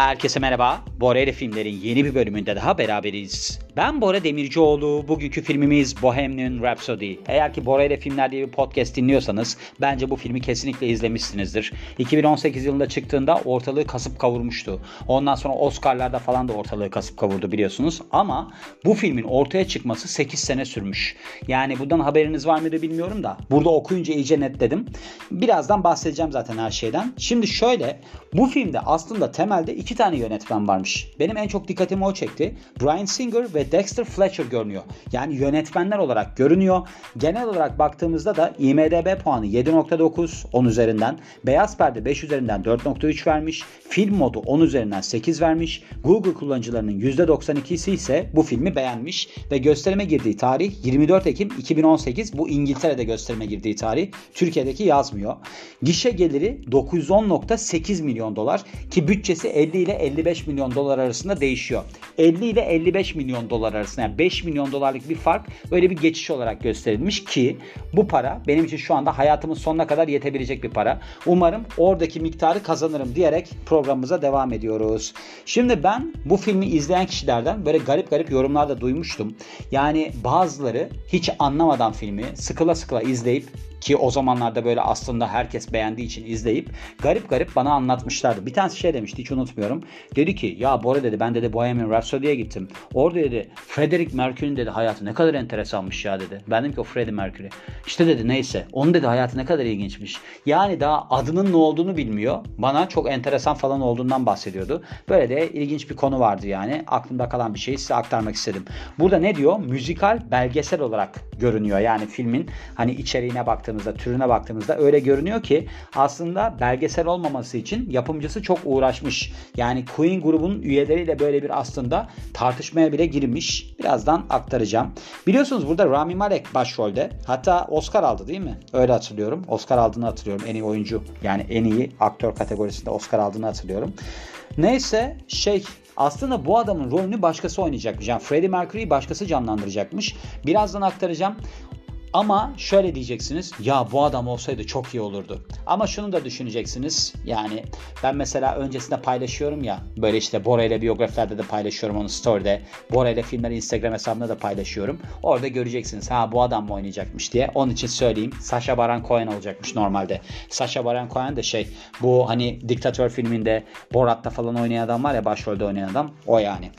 Herkese merhaba. Bora ile filmlerin yeni bir bölümünde daha beraberiz. Ben Bora Demircioğlu. Bugünkü filmimiz Bohemian Rhapsody. Eğer ki Bora ile filmler diye bir podcast dinliyorsanız bence bu filmi kesinlikle izlemişsinizdir. 2018 yılında çıktığında ortalığı kasıp kavurmuştu. Ondan sonra Oscar'larda falan da ortalığı kasıp kavurdu biliyorsunuz. Ama bu filmin ortaya çıkması 8 sene sürmüş. Yani bundan haberiniz var mıydı bilmiyorum da. Burada okuyunca iyice netledim. Birazdan bahsedeceğim zaten her şeyden. Şimdi şöyle bu filmde aslında temelde iki tane yönetmen varmış. Benim en çok dikkatimi o çekti. Brian Singer ve Dexter Fletcher görünüyor. Yani yönetmenler olarak görünüyor. Genel olarak baktığımızda da IMDB puanı 7.9 10 üzerinden. Beyaz perde 5 üzerinden 4.3 vermiş. Film modu 10 üzerinden 8 vermiş. Google kullanıcılarının %92'si ise bu filmi beğenmiş ve gösterime girdiği tarih 24 Ekim 2018. Bu İngiltere'de gösterime girdiği tarih. Türkiye'deki yazmıyor. Gişe geliri 910.8 milyon dolar ki bütçesi 50 ile 55 milyon dolar arasında değişiyor. 50 ile 55 milyon dolar arasında yani 5 milyon dolarlık bir fark öyle bir geçiş olarak gösterilmiş ki bu para benim için şu anda hayatımın sonuna kadar yetebilecek bir para. Umarım oradaki miktarı kazanırım diyerek programımıza devam ediyoruz. Şimdi ben bu filmi izleyen kişilerden böyle garip garip yorumlar da duymuştum. Yani bazıları hiç anlamadan filmi sıkıla sıkıla izleyip ki o zamanlarda böyle aslında herkes beğendiği için izleyip garip garip bana anlatmışlardı. Bir tanesi şey demişti hiç unutmuyorum. Dedi ki ya Bora dedi ben dedi Bohemian Rhapsody'ye gittim. Orada dedi Frederick Mercury'nin dedi hayatı ne kadar enteresanmış ya dedi. Ben dedim ki o Freddie Mercury. İşte dedi neyse onun dedi hayatı ne kadar ilginçmiş. Yani daha adının ne olduğunu bilmiyor. Bana çok enteresan falan olduğundan bahsediyordu. Böyle de ilginç bir konu vardı yani. Aklımda kalan bir şeyi size aktarmak istedim. Burada ne diyor? Müzikal belgesel olarak görünüyor. Yani filmin hani içeriğine baktığımızda, türüne baktığımızda öyle görünüyor ki aslında belgesel olmaması için yapımcısı çok uğraşmış. Yani Queen grubunun üyeleriyle böyle bir aslında tartışmaya bile girmiş. Birazdan aktaracağım. Biliyorsunuz burada Rami Malek başrolde. Hatta Oscar aldı değil mi? Öyle hatırlıyorum. Oscar aldığını hatırlıyorum. En iyi oyuncu yani en iyi aktör kategorisinde Oscar aldığını hatırlıyorum. Neyse şey aslında bu adamın rolünü başkası oynayacakmış. Yani Freddie Mercury'yi başkası canlandıracakmış. Birazdan aktaracağım. Ama şöyle diyeceksiniz ya bu adam olsaydı çok iyi olurdu. Ama şunu da düşüneceksiniz yani ben mesela öncesinde paylaşıyorum ya böyle işte Bora ile biyografilerde de paylaşıyorum onu story'de. Bora ile filmleri Instagram hesabında da paylaşıyorum. Orada göreceksiniz ha bu adam mı oynayacakmış diye. Onun için söyleyeyim Sasha Baron Cohen olacakmış normalde. Sasha Baron Cohen de şey bu hani diktatör filminde Borat'ta falan oynayan adam var ya başrolde oynayan adam o yani.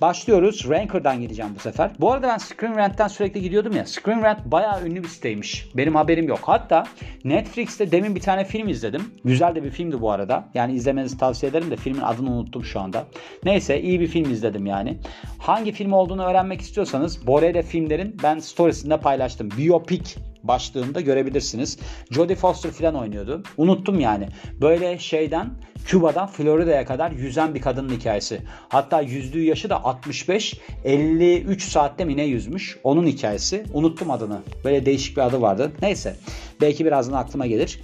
Başlıyoruz. Ranker'dan gideceğim bu sefer. Bu arada ben Screen Rant'ten sürekli gidiyordum ya. Screen Rant bayağı ünlü bir siteymiş. Benim haberim yok. Hatta Netflix'te demin bir tane film izledim. Güzel de bir filmdi bu arada. Yani izlemenizi tavsiye ederim de filmin adını unuttum şu anda. Neyse iyi bir film izledim yani. Hangi film olduğunu öğrenmek istiyorsanız Borele filmlerin ben storiesinde paylaştım. Biopic başlığında görebilirsiniz. Jodie Foster falan oynuyordu. Unuttum yani. Böyle şeyden Küba'dan Florida'ya kadar yüzen bir kadının hikayesi. Hatta yüzdüğü yaşı da 65. 53 saatte mi ne yüzmüş? Onun hikayesi. Unuttum adını. Böyle değişik bir adı vardı. Neyse. Belki birazdan aklıma gelir.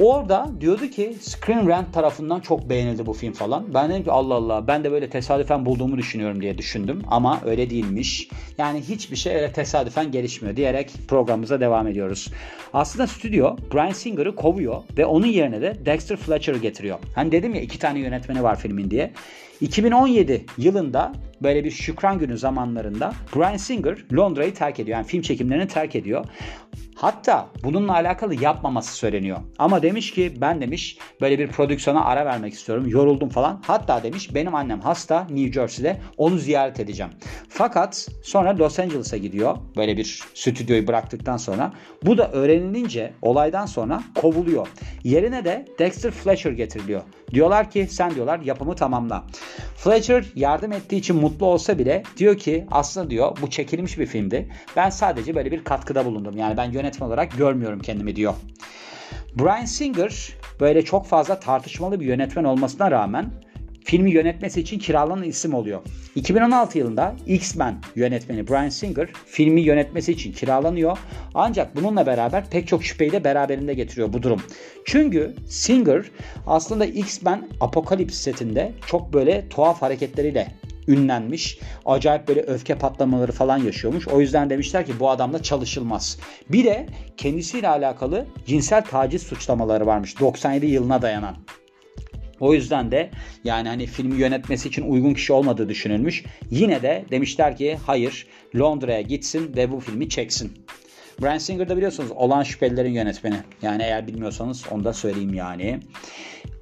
Orada diyordu ki Screen Rant tarafından çok beğenildi bu film falan. Ben dedim ki Allah Allah ben de böyle tesadüfen bulduğumu düşünüyorum diye düşündüm. Ama öyle değilmiş. Yani hiçbir şey öyle tesadüfen gelişmiyor diyerek programımıza devam ediyoruz. Aslında stüdyo Brian Singer'ı kovuyor ve onun yerine de Dexter Fletcher'ı getiriyor. Hani dedim ya iki tane yönetmeni var filmin diye. 2017 yılında böyle bir şükran günü zamanlarında Brian Singer Londra'yı terk ediyor. Yani film çekimlerini terk ediyor. Hatta bununla alakalı yapmaması söyleniyor. Ama demiş ki ben demiş böyle bir prodüksiyona ara vermek istiyorum. Yoruldum falan. Hatta demiş benim annem hasta New Jersey'de onu ziyaret edeceğim. Fakat sonra Los Angeles'a gidiyor. Böyle bir stüdyoyu bıraktıktan sonra. Bu da öğrenilince olaydan sonra kovuluyor. Yerine de Dexter Fletcher getiriliyor. Diyorlar ki sen diyorlar yapımı tamamla. Fletcher yardım ettiği için mutlu olsa bile diyor ki aslında diyor bu çekilmiş bir filmdi. Ben sadece böyle bir katkıda bulundum. Yani ben yönetmen olarak görmüyorum kendimi diyor. Brian Singer böyle çok fazla tartışmalı bir yönetmen olmasına rağmen filmi yönetmesi için kiralanan isim oluyor. 2016 yılında X-Men yönetmeni Brian Singer filmi yönetmesi için kiralanıyor. Ancak bununla beraber pek çok şüpheyi de beraberinde getiriyor bu durum. Çünkü Singer aslında X-Men Apokalips setinde çok böyle tuhaf hareketleriyle ünlenmiş. Acayip böyle öfke patlamaları falan yaşıyormuş. O yüzden demişler ki bu adamla çalışılmaz. Bir de kendisiyle alakalı cinsel taciz suçlamaları varmış 97 yılına dayanan. O yüzden de yani hani filmi yönetmesi için uygun kişi olmadığı düşünülmüş. Yine de demişler ki hayır Londra'ya gitsin ve bu filmi çeksin. Bryan Singer da biliyorsunuz olan şüphelilerin yönetmeni. Yani eğer bilmiyorsanız onu da söyleyeyim yani.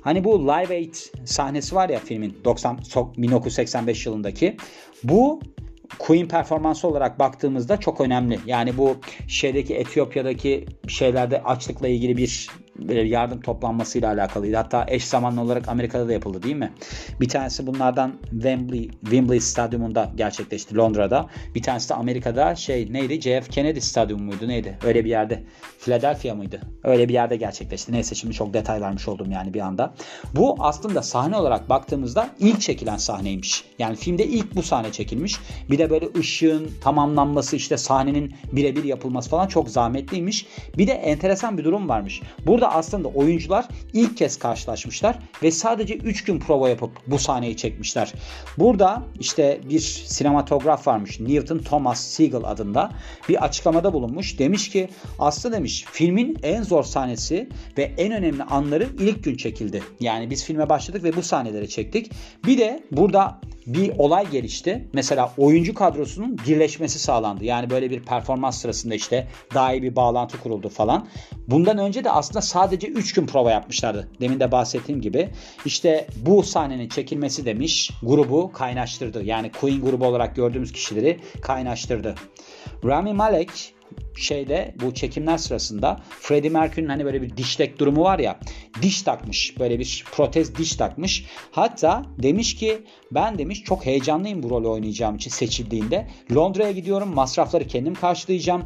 Hani bu Live Aid sahnesi var ya filmin 90 1985 yılındaki. Bu Queen performansı olarak baktığımızda çok önemli. Yani bu şeydeki Etiyopya'daki şeylerde açlıkla ilgili bir yardım toplanmasıyla alakalıydı. Hatta eş zamanlı olarak Amerika'da da yapıldı değil mi? Bir tanesi bunlardan Wembley, Wembley Stadyumunda gerçekleşti Londra'da. Bir tanesi de Amerika'da şey neydi? JF Kennedy Stadyumu muydu neydi? Öyle bir yerde. Philadelphia mıydı? Öyle bir yerde gerçekleşti. Neyse şimdi çok detay vermiş oldum yani bir anda. Bu aslında sahne olarak baktığımızda ilk çekilen sahneymiş. Yani filmde ilk bu sahne çekilmiş. Bir de böyle ışığın tamamlanması işte sahnenin birebir yapılması falan çok zahmetliymiş. Bir de enteresan bir durum varmış. Burada aslında oyuncular ilk kez karşılaşmışlar ve sadece 3 gün prova yapıp bu sahneyi çekmişler. Burada işte bir sinematograf varmış Newton Thomas Siegel adında bir açıklamada bulunmuş. Demiş ki aslında demiş filmin en zor sahnesi ve en önemli anları ilk gün çekildi. Yani biz filme başladık ve bu sahneleri çektik. Bir de burada bir olay gelişti. Mesela oyuncu kadrosunun birleşmesi sağlandı. Yani böyle bir performans sırasında işte daha iyi bir bağlantı kuruldu falan. Bundan önce de aslında sadece 3 gün prova yapmışlardı. Demin de bahsettiğim gibi. İşte bu sahnenin çekilmesi demiş grubu kaynaştırdı. Yani Queen grubu olarak gördüğümüz kişileri kaynaştırdı. Rami Malek şeyde bu çekimler sırasında Freddie Mercury'nin hani böyle bir dişlek durumu var ya diş takmış böyle bir protez diş takmış hatta demiş ki ben demiş çok heyecanlıyım bu rolü oynayacağım için seçildiğinde Londra'ya gidiyorum masrafları kendim karşılayacağım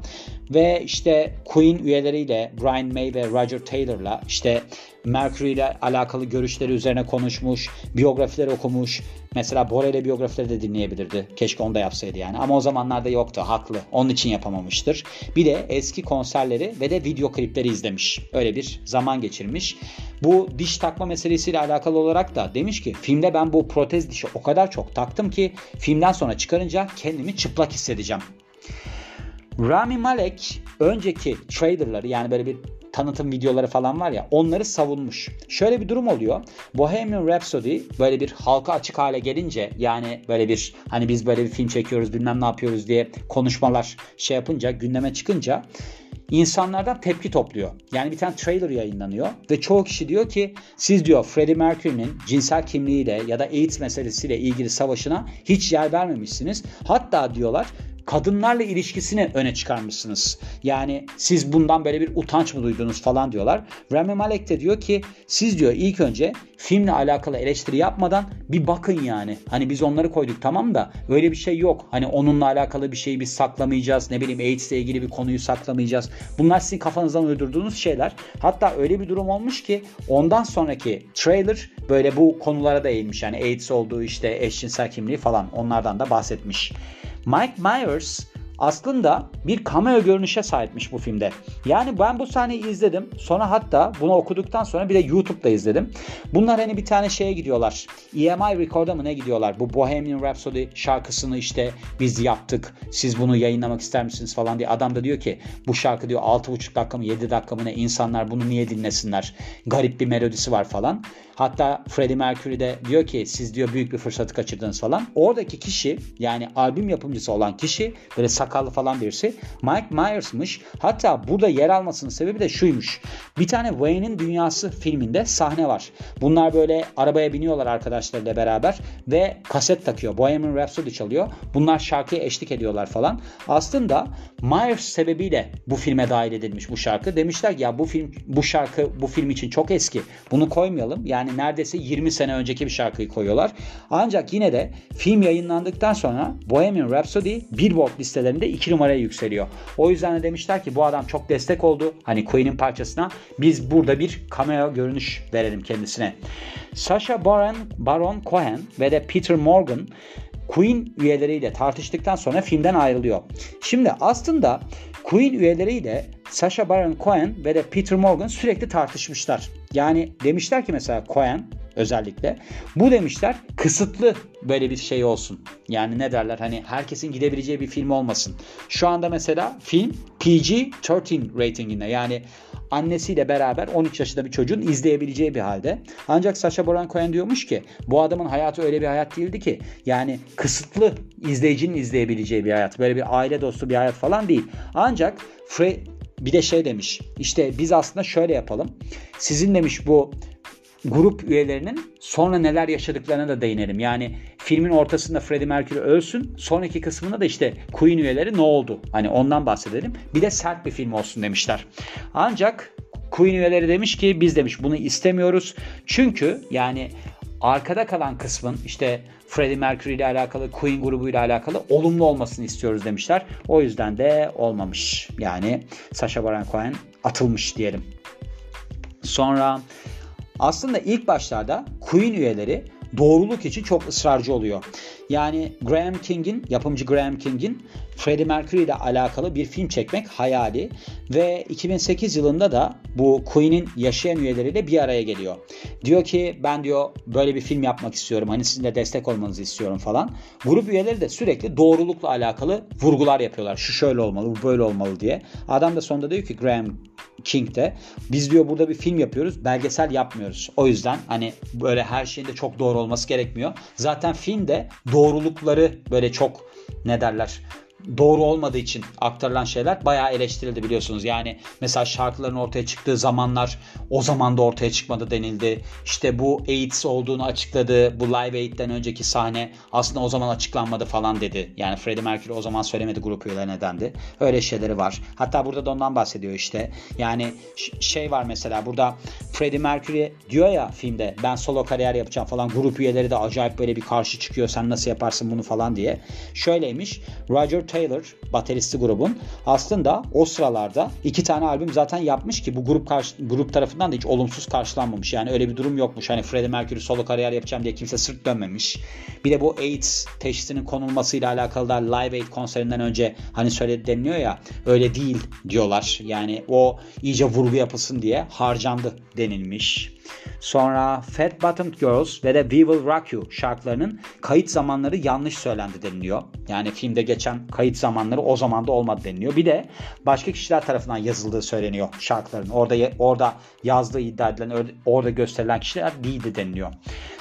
ve işte Queen üyeleriyle Brian May ve Roger Taylor'la işte Mercury ile alakalı görüşleri üzerine konuşmuş, biyografileri okumuş. Mesela Borel'e biyografileri de dinleyebilirdi. Keşke onu da yapsaydı yani. Ama o zamanlarda yoktu. Haklı. Onun için yapamamıştır. Bir de eski konserleri ve de video klipleri izlemiş. Öyle bir zaman geçirmiş. Bu diş takma meselesiyle alakalı olarak da demiş ki filmde ben bu protez dişi o kadar çok taktım ki filmden sonra çıkarınca kendimi çıplak hissedeceğim. Rami Malek önceki trailerları yani böyle bir tanıtım videoları falan var ya onları savunmuş. Şöyle bir durum oluyor. Bohemian Rhapsody böyle bir halka açık hale gelince yani böyle bir hani biz böyle bir film çekiyoruz bilmem ne yapıyoruz diye konuşmalar şey yapınca gündeme çıkınca insanlardan tepki topluyor. Yani bir tane trailer yayınlanıyor ve çoğu kişi diyor ki siz diyor Freddie Mercury'nin cinsel kimliğiyle ya da AIDS meselesiyle ilgili savaşına hiç yer vermemişsiniz. Hatta diyorlar kadınlarla ilişkisini öne çıkarmışsınız. Yani siz bundan böyle bir utanç mı duydunuz falan diyorlar. Rami Malek de diyor ki siz diyor ilk önce filmle alakalı eleştiri yapmadan bir bakın yani. Hani biz onları koyduk tamam da öyle bir şey yok. Hani onunla alakalı bir şeyi biz saklamayacağız. Ne bileyim AIDS ile ilgili bir konuyu saklamayacağız. Bunlar sizin kafanızdan uydurduğunuz şeyler. Hatta öyle bir durum olmuş ki ondan sonraki trailer böyle bu konulara da eğilmiş. Yani AIDS olduğu işte eşcinsel kimliği falan onlardan da bahsetmiş. Mike Myers aslında bir cameo görünüşe sahipmiş bu filmde. Yani ben bu sahneyi izledim. Sonra hatta bunu okuduktan sonra bir de YouTube'da izledim. Bunlar hani bir tane şeye gidiyorlar. EMI Record'a mı ne gidiyorlar? Bu Bohemian Rhapsody şarkısını işte biz yaptık. Siz bunu yayınlamak ister misiniz falan diye. Adam da diyor ki bu şarkı diyor 6,5 dakika mı 7 dakika mı ne insanlar bunu niye dinlesinler? Garip bir melodisi var falan. Hatta Freddie Mercury de diyor ki siz diyor büyük bir fırsatı kaçırdınız falan. Oradaki kişi yani albüm yapımcısı olan kişi böyle sakallı falan birisi Mike Myers'mış. Hatta burada yer almasının sebebi de şuymuş. Bir tane Wayne'in Dünyası filminde sahne var. Bunlar böyle arabaya biniyorlar arkadaşlarıyla beraber ve kaset takıyor. Bohemian Rhapsody çalıyor. Bunlar şarkıya eşlik ediyorlar falan. Aslında Myers sebebiyle bu filme dahil edilmiş bu şarkı. Demişler ki ya bu film bu şarkı bu film için çok eski. Bunu koymayalım. Yani neredeyse 20 sene önceki bir şarkıyı koyuyorlar. Ancak yine de film yayınlandıktan sonra Bohemian Rhapsody Billboard listelerinde 2 numaraya yükseliyor. O yüzden de demişler ki bu adam çok destek oldu. Hani Queen'in parçasına biz burada bir cameo görünüş verelim kendisine. Sasha Baron, Baron Cohen ve de Peter Morgan Queen üyeleriyle tartıştıktan sonra filmden ayrılıyor. Şimdi aslında Queen üyeleriyle Sasha Baron Cohen ve de Peter Morgan sürekli tartışmışlar. Yani demişler ki mesela Cohen özellikle. Bu demişler kısıtlı böyle bir şey olsun. Yani ne derler hani herkesin gidebileceği bir film olmasın. Şu anda mesela film PG-13 ratinginde yani annesiyle beraber 13 yaşında bir çocuğun izleyebileceği bir halde. Ancak Sacha Baron Cohen diyormuş ki bu adamın hayatı öyle bir hayat değildi ki. Yani kısıtlı izleyicinin izleyebileceği bir hayat. Böyle bir aile dostu bir hayat falan değil. Ancak Fre bir de şey demiş. İşte biz aslında şöyle yapalım. Sizin demiş bu grup üyelerinin sonra neler yaşadıklarına da değinelim. Yani filmin ortasında Freddie Mercury ölsün. Sonraki kısmında da işte Queen üyeleri ne oldu? Hani ondan bahsedelim. Bir de sert bir film olsun demişler. Ancak Queen üyeleri demiş ki biz demiş bunu istemiyoruz. Çünkü yani arkada kalan kısmın işte Freddie Mercury ile alakalı, Queen grubuyla alakalı olumlu olmasını istiyoruz demişler. O yüzden de olmamış. Yani Sacha Baron Cohen atılmış diyelim. Sonra aslında ilk başlarda Queen üyeleri doğruluk için çok ısrarcı oluyor. Yani Graham King'in, yapımcı Graham King'in Freddie Mercury ile alakalı bir film çekmek hayali ve 2008 yılında da bu Queen'in yaşayan üyeleriyle bir araya geliyor. Diyor ki ben diyor böyle bir film yapmak istiyorum. Hani sizin de destek olmanızı istiyorum falan. Grup üyeleri de sürekli doğrulukla alakalı vurgular yapıyorlar. Şu şöyle olmalı, bu böyle olmalı diye. Adam da sonunda diyor ki Graham King de biz diyor burada bir film yapıyoruz belgesel yapmıyoruz. O yüzden hani böyle her şeyin de çok doğru olması gerekmiyor. Zaten filmde doğrulukları böyle çok ne derler doğru olmadığı için aktarılan şeyler bayağı eleştirildi biliyorsunuz. Yani mesela şarkıların ortaya çıktığı zamanlar o zaman da ortaya çıkmadı denildi. İşte bu AIDS olduğunu açıkladı. Bu Live Aid'den önceki sahne aslında o zaman açıklanmadı falan dedi. Yani Freddie Mercury o zaman söylemedi grup üyeleri nedendi. Öyle şeyleri var. Hatta burada da ondan bahsediyor işte. Yani şey var mesela burada Freddie Mercury diyor ya filmde ben solo kariyer yapacağım falan grup üyeleri de acayip böyle bir karşı çıkıyor sen nasıl yaparsın bunu falan diye. Şöyleymiş Roger Taylor bateristi grubun aslında o sıralarda iki tane albüm zaten yapmış ki bu grup karşı, grup tarafından da hiç olumsuz karşılanmamış. Yani öyle bir durum yokmuş. Hani Freddie Mercury solo kariyer yapacağım diye kimse sırt dönmemiş. Bir de bu AIDS teşhisinin konulmasıyla alakalı da Live Aid konserinden önce hani söyledi deniliyor ya öyle değil diyorlar. Yani o iyice vurgu yapılsın diye harcandı denilmiş. Sonra Fat Bottomed Girls ve de We Will Rock You şarkılarının kayıt zamanları yanlış söylendi deniliyor. Yani filmde geçen kayıt zamanları o zaman da olmadı deniliyor. Bir de başka kişiler tarafından yazıldığı söyleniyor şarkıların. Orada orada yazdığı iddia edilen orada gösterilen kişiler değildi deniliyor.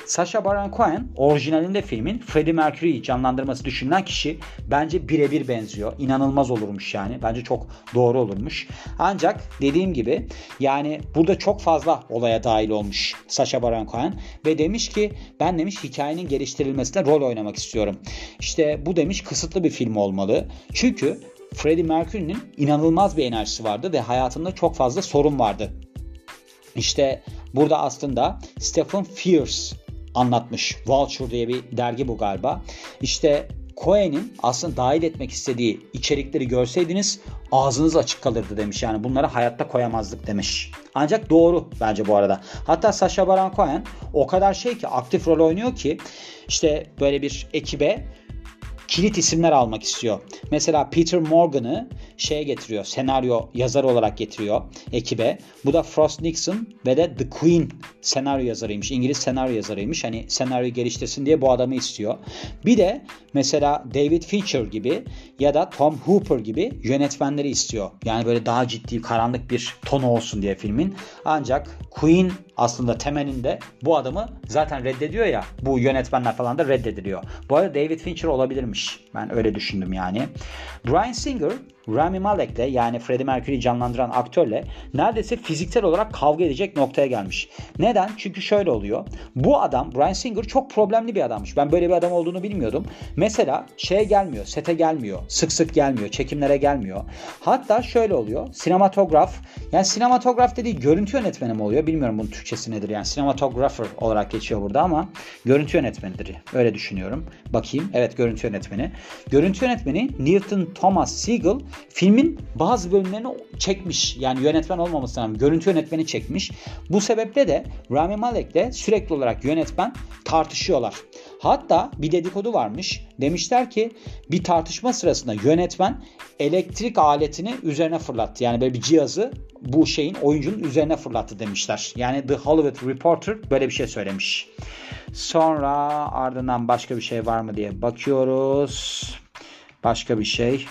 Sacha Baron Cohen orijinalinde filmin Freddie Mercury'yi canlandırması düşünülen kişi bence birebir benziyor. İnanılmaz olurmuş yani. Bence çok doğru olurmuş. Ancak dediğim gibi yani burada çok fazla olaya dahil olmuş Sacha Baron Cohen ve demiş ki ben demiş hikayenin geliştirilmesine rol oynamak istiyorum. İşte bu demiş kısıtlı bir film olmalı. Çünkü Freddie Mercury'nin inanılmaz bir enerjisi vardı ve hayatında çok fazla sorun vardı. İşte burada aslında Stephen Fierce anlatmış. Vulture diye bir dergi bu galiba. İşte Cohen'in aslında dahil etmek istediği içerikleri görseydiniz ağzınız açık kalırdı demiş. Yani bunları hayatta koyamazdık demiş. Ancak doğru bence bu arada. Hatta Sacha Baron Cohen o kadar şey ki aktif rol oynuyor ki işte böyle bir ekibe kilit isimler almak istiyor. Mesela Peter Morgan'ı şeye getiriyor. Senaryo yazarı olarak getiriyor ekibe. Bu da Frost Nixon ve de The Queen senaryo yazarıymış. İngiliz senaryo yazarıymış. Hani senaryo geliştirsin diye bu adamı istiyor. Bir de mesela David Fincher gibi ya da Tom Hooper gibi yönetmenleri istiyor. Yani böyle daha ciddi karanlık bir tonu olsun diye filmin. Ancak Queen aslında temelinde bu adamı zaten reddediyor ya. Bu yönetmenler falan da reddediliyor. Bu arada David Fincher olabilirmiş. Ben öyle düşündüm yani. Brian Singer Rami Malek'le yani Freddie Mercury'yi canlandıran aktörle neredeyse fiziksel olarak kavga edecek noktaya gelmiş. Neden? Çünkü şöyle oluyor. Bu adam Brian Singer çok problemli bir adammış. Ben böyle bir adam olduğunu bilmiyordum. Mesela şeye gelmiyor, sete gelmiyor, sık sık gelmiyor, çekimlere gelmiyor. Hatta şöyle oluyor. Sinematograf, yani sinematograf dediği görüntü yönetmeni mi oluyor? Bilmiyorum bunun Türkçesi nedir yani. Sinematographer olarak geçiyor burada ama görüntü yönetmenidir. Öyle düşünüyorum. Bakayım. Evet görüntü yönetmeni. Görüntü yönetmeni Newton Thomas Siegel filmin bazı bölümlerini çekmiş. Yani yönetmen olmamasına rağmen görüntü yönetmeni çekmiş. Bu sebeple de Rami Malek'le sürekli olarak yönetmen tartışıyorlar. Hatta bir dedikodu varmış. Demişler ki bir tartışma sırasında yönetmen elektrik aletini üzerine fırlattı. Yani böyle bir cihazı bu şeyin oyuncunun üzerine fırlattı demişler. Yani The Hollywood Reporter böyle bir şey söylemiş. Sonra ardından başka bir şey var mı diye bakıyoruz. Başka bir şey.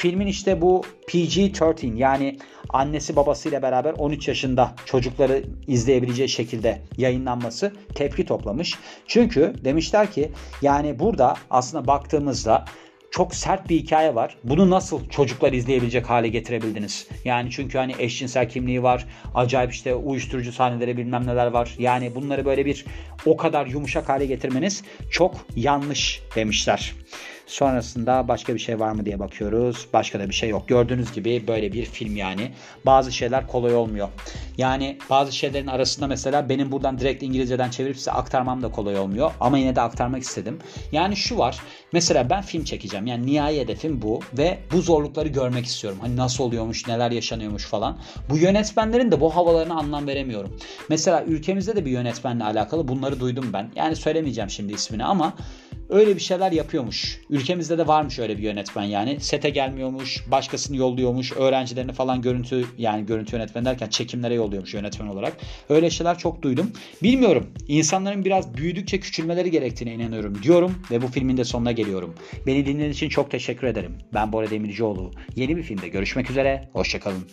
Filmin işte bu PG-13 yani annesi babasıyla beraber 13 yaşında çocukları izleyebileceği şekilde yayınlanması tepki toplamış. Çünkü demişler ki yani burada aslında baktığımızda çok sert bir hikaye var. Bunu nasıl çocuklar izleyebilecek hale getirebildiniz? Yani çünkü hani eşcinsel kimliği var. Acayip işte uyuşturucu sahneleri bilmem neler var. Yani bunları böyle bir o kadar yumuşak hale getirmeniz çok yanlış demişler. Sonrasında başka bir şey var mı diye bakıyoruz. Başka da bir şey yok. Gördüğünüz gibi böyle bir film yani. Bazı şeyler kolay olmuyor. Yani bazı şeylerin arasında mesela benim buradan direkt İngilizceden çevirip size aktarmam da kolay olmuyor. Ama yine de aktarmak istedim. Yani şu var. Mesela ben film çekeceğim. Yani nihai hedefim bu. Ve bu zorlukları görmek istiyorum. Hani nasıl oluyormuş, neler yaşanıyormuş falan. Bu yönetmenlerin de bu havalarına anlam veremiyorum. Mesela ülkemizde de bir yönetmenle alakalı bunları duydum ben. Yani söylemeyeceğim şimdi ismini ama öyle bir şeyler yapıyormuş. Ülkemizde de varmış öyle bir yönetmen yani. Sete gelmiyormuş, başkasını yolluyormuş, öğrencilerini falan görüntü yani görüntü yönetmen derken çekimlere yolluyormuş yönetmen olarak. Öyle şeyler çok duydum. Bilmiyorum. İnsanların biraz büyüdükçe küçülmeleri gerektiğine inanıyorum diyorum ve bu filmin de sonuna geliyorum. Beni dinlediğiniz için çok teşekkür ederim. Ben Bora Demircioğlu. Yeni bir filmde görüşmek üzere. Hoşçakalın.